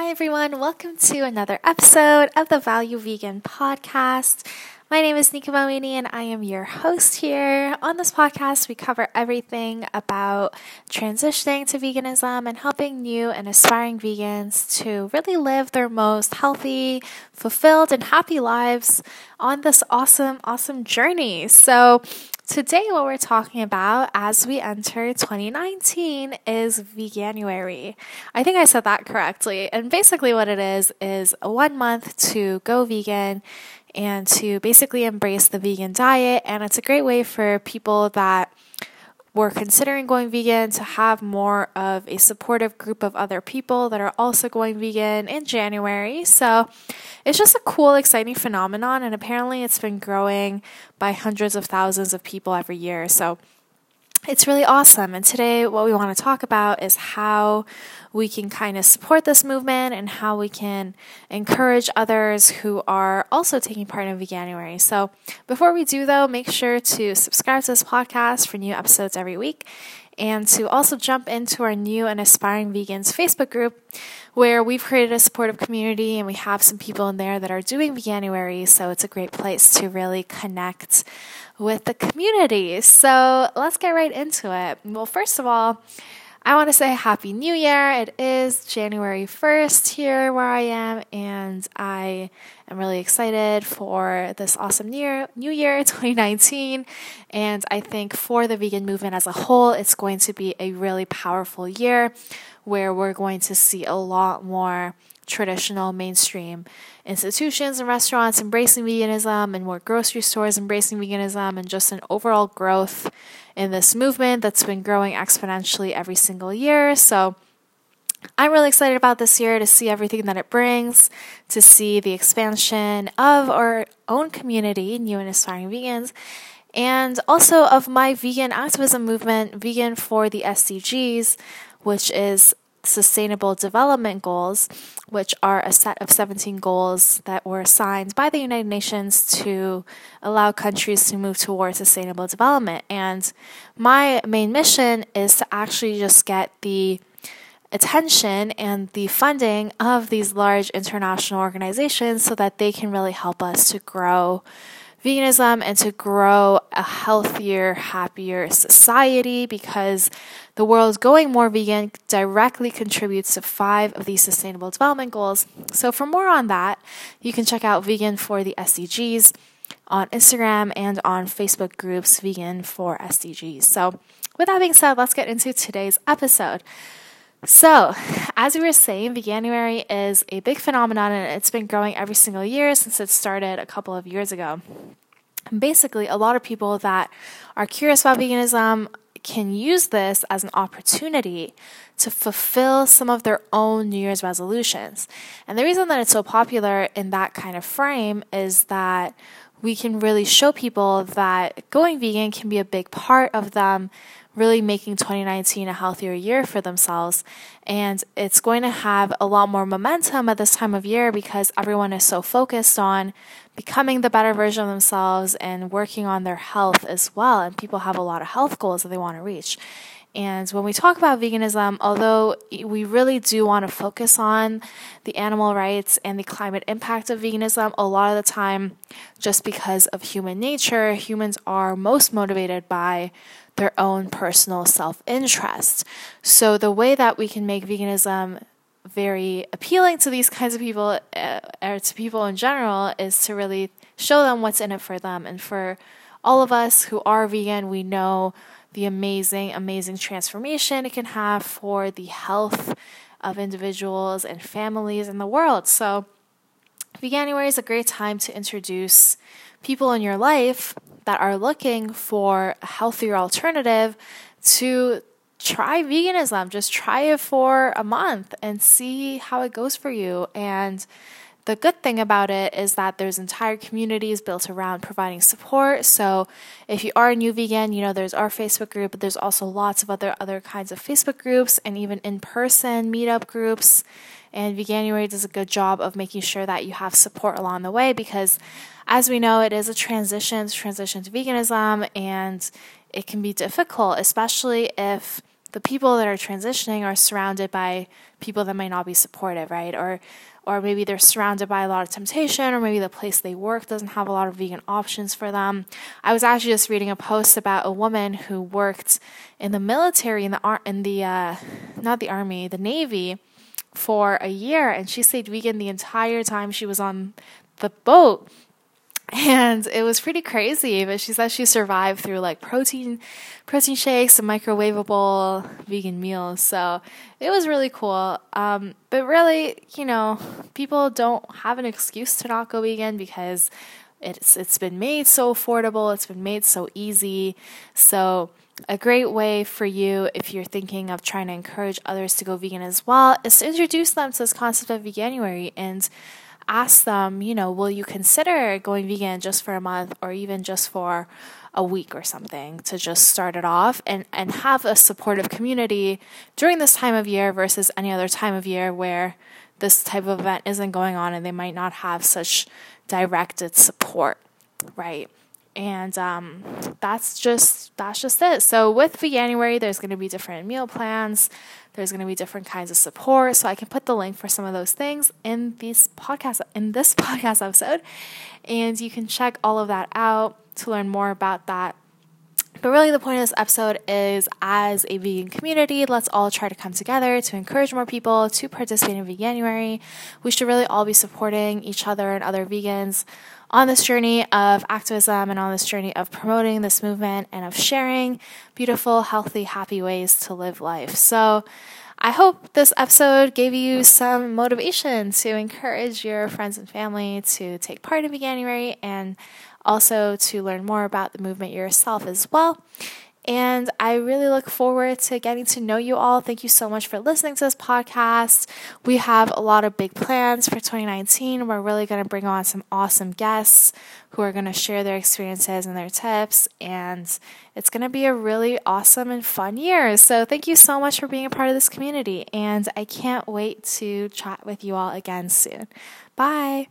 Hi, everyone. Welcome to another episode of the Value Vegan podcast. My name is Nika Mawini, and I am your host here. On this podcast, we cover everything about transitioning to veganism and helping new and aspiring vegans to really live their most healthy, fulfilled, and happy lives on this awesome, awesome journey. So, Today, what we're talking about as we enter 2019 is Veganuary. I think I said that correctly. And basically, what it is is one month to go vegan and to basically embrace the vegan diet. And it's a great way for people that were considering going vegan to have more of a supportive group of other people that are also going vegan in January. So it's just a cool, exciting phenomenon. And apparently, it's been growing by hundreds of thousands of people every year. So it's really awesome. And today, what we want to talk about is how we can kind of support this movement and how we can encourage others who are also taking part in Veganuary. So, before we do, though, make sure to subscribe to this podcast for new episodes every week and to also jump into our new and aspiring vegans Facebook group where we've created a supportive community and we have some people in there that are doing Veganuary. So, it's a great place to really connect with the community. So let's get right into it. Well, first of all, I want to say Happy New Year. It is January 1st here where I am, and I am really excited for this awesome year, New Year 2019. And I think for the vegan movement as a whole, it's going to be a really powerful year where we're going to see a lot more traditional mainstream institutions and restaurants embracing veganism and more grocery stores embracing veganism and just an overall growth in this movement that's been growing exponentially every single year. So I'm really excited about this year to see everything that it brings, to see the expansion of our own community, new and aspiring vegans, and also of my vegan activism movement, Vegan for the SDGs, which is Sustainable Development Goals, which are a set of 17 goals that were assigned by the United Nations to allow countries to move towards sustainable development. And my main mission is to actually just get the attention and the funding of these large international organizations so that they can really help us to grow veganism and to grow a healthier, happier society because the world going more vegan directly contributes to five of these sustainable development goals. So, for more on that, you can check out Vegan for the SDGs on Instagram and on Facebook groups Vegan for SDGs. So, with that being said, let's get into today's episode. So, as we were saying, Veganuary is a big phenomenon and it's been growing every single year since it started a couple of years ago. And basically, a lot of people that are curious about veganism can use this as an opportunity to fulfill some of their own New Year's resolutions. And the reason that it's so popular in that kind of frame is that we can really show people that going vegan can be a big part of them really making 2019 a healthier year for themselves. And it's going to have a lot more momentum at this time of year because everyone is so focused on becoming the better version of themselves and working on their health as well. And people have a lot of health goals that they want to reach. And when we talk about veganism, although we really do want to focus on the animal rights and the climate impact of veganism, a lot of the time, just because of human nature, humans are most motivated by their own personal self interest. So, the way that we can make veganism very appealing to these kinds of people, uh, or to people in general, is to really show them what's in it for them. And for all of us who are vegan, we know the amazing, amazing transformation it can have for the health of individuals and families in the world. So, Veganuary is a great time to introduce people in your life that are looking for a healthier alternative to try veganism. Just try it for a month and see how it goes for you. And the good thing about it is that there's entire communities built around providing support. So if you are a new vegan, you know there's our Facebook group, but there's also lots of other other kinds of Facebook groups and even in-person meetup groups. And Veganuary does a good job of making sure that you have support along the way because as we know, it is a transition, transition to veganism, and it can be difficult, especially if the people that are transitioning are surrounded by people that might not be supportive, right? Or or maybe they're surrounded by a lot of temptation or maybe the place they work doesn't have a lot of vegan options for them. I was actually just reading a post about a woman who worked in the military in the ar- in the uh, not the army, the navy for a year and she stayed vegan the entire time she was on the boat and it was pretty crazy but she said she survived through like protein protein shakes and microwavable vegan meals. So it was really cool. Um, but really you know people don't have an excuse to not go vegan because it's it's been made so affordable it's been made so easy. So a great way for you if you're thinking of trying to encourage others to go vegan as well is to introduce them to this concept of veganuary. And ask them, you know, will you consider going vegan just for a month or even just for a week or something to just start it off and, and have a supportive community during this time of year versus any other time of year where this type of event isn't going on and they might not have such directed support, right? And um, that's just that's just it. So with Veganuary, there's going to be different meal plans. There's going to be different kinds of support. So I can put the link for some of those things in this podcast in this podcast episode, and you can check all of that out to learn more about that but really, the point of this episode is as a vegan community, let's all try to come together to encourage more people to participate in Veganuary. We should really all be supporting each other and other vegans on this journey of activism and on this journey of promoting this movement and of sharing beautiful, healthy, happy ways to live life. So, I hope this episode gave you some motivation to encourage your friends and family to take part in Veganuary and also to learn more about the movement yourself as well. And I really look forward to getting to know you all. Thank you so much for listening to this podcast. We have a lot of big plans for 2019. We're really going to bring on some awesome guests who are going to share their experiences and their tips. And it's going to be a really awesome and fun year. So thank you so much for being a part of this community. And I can't wait to chat with you all again soon. Bye.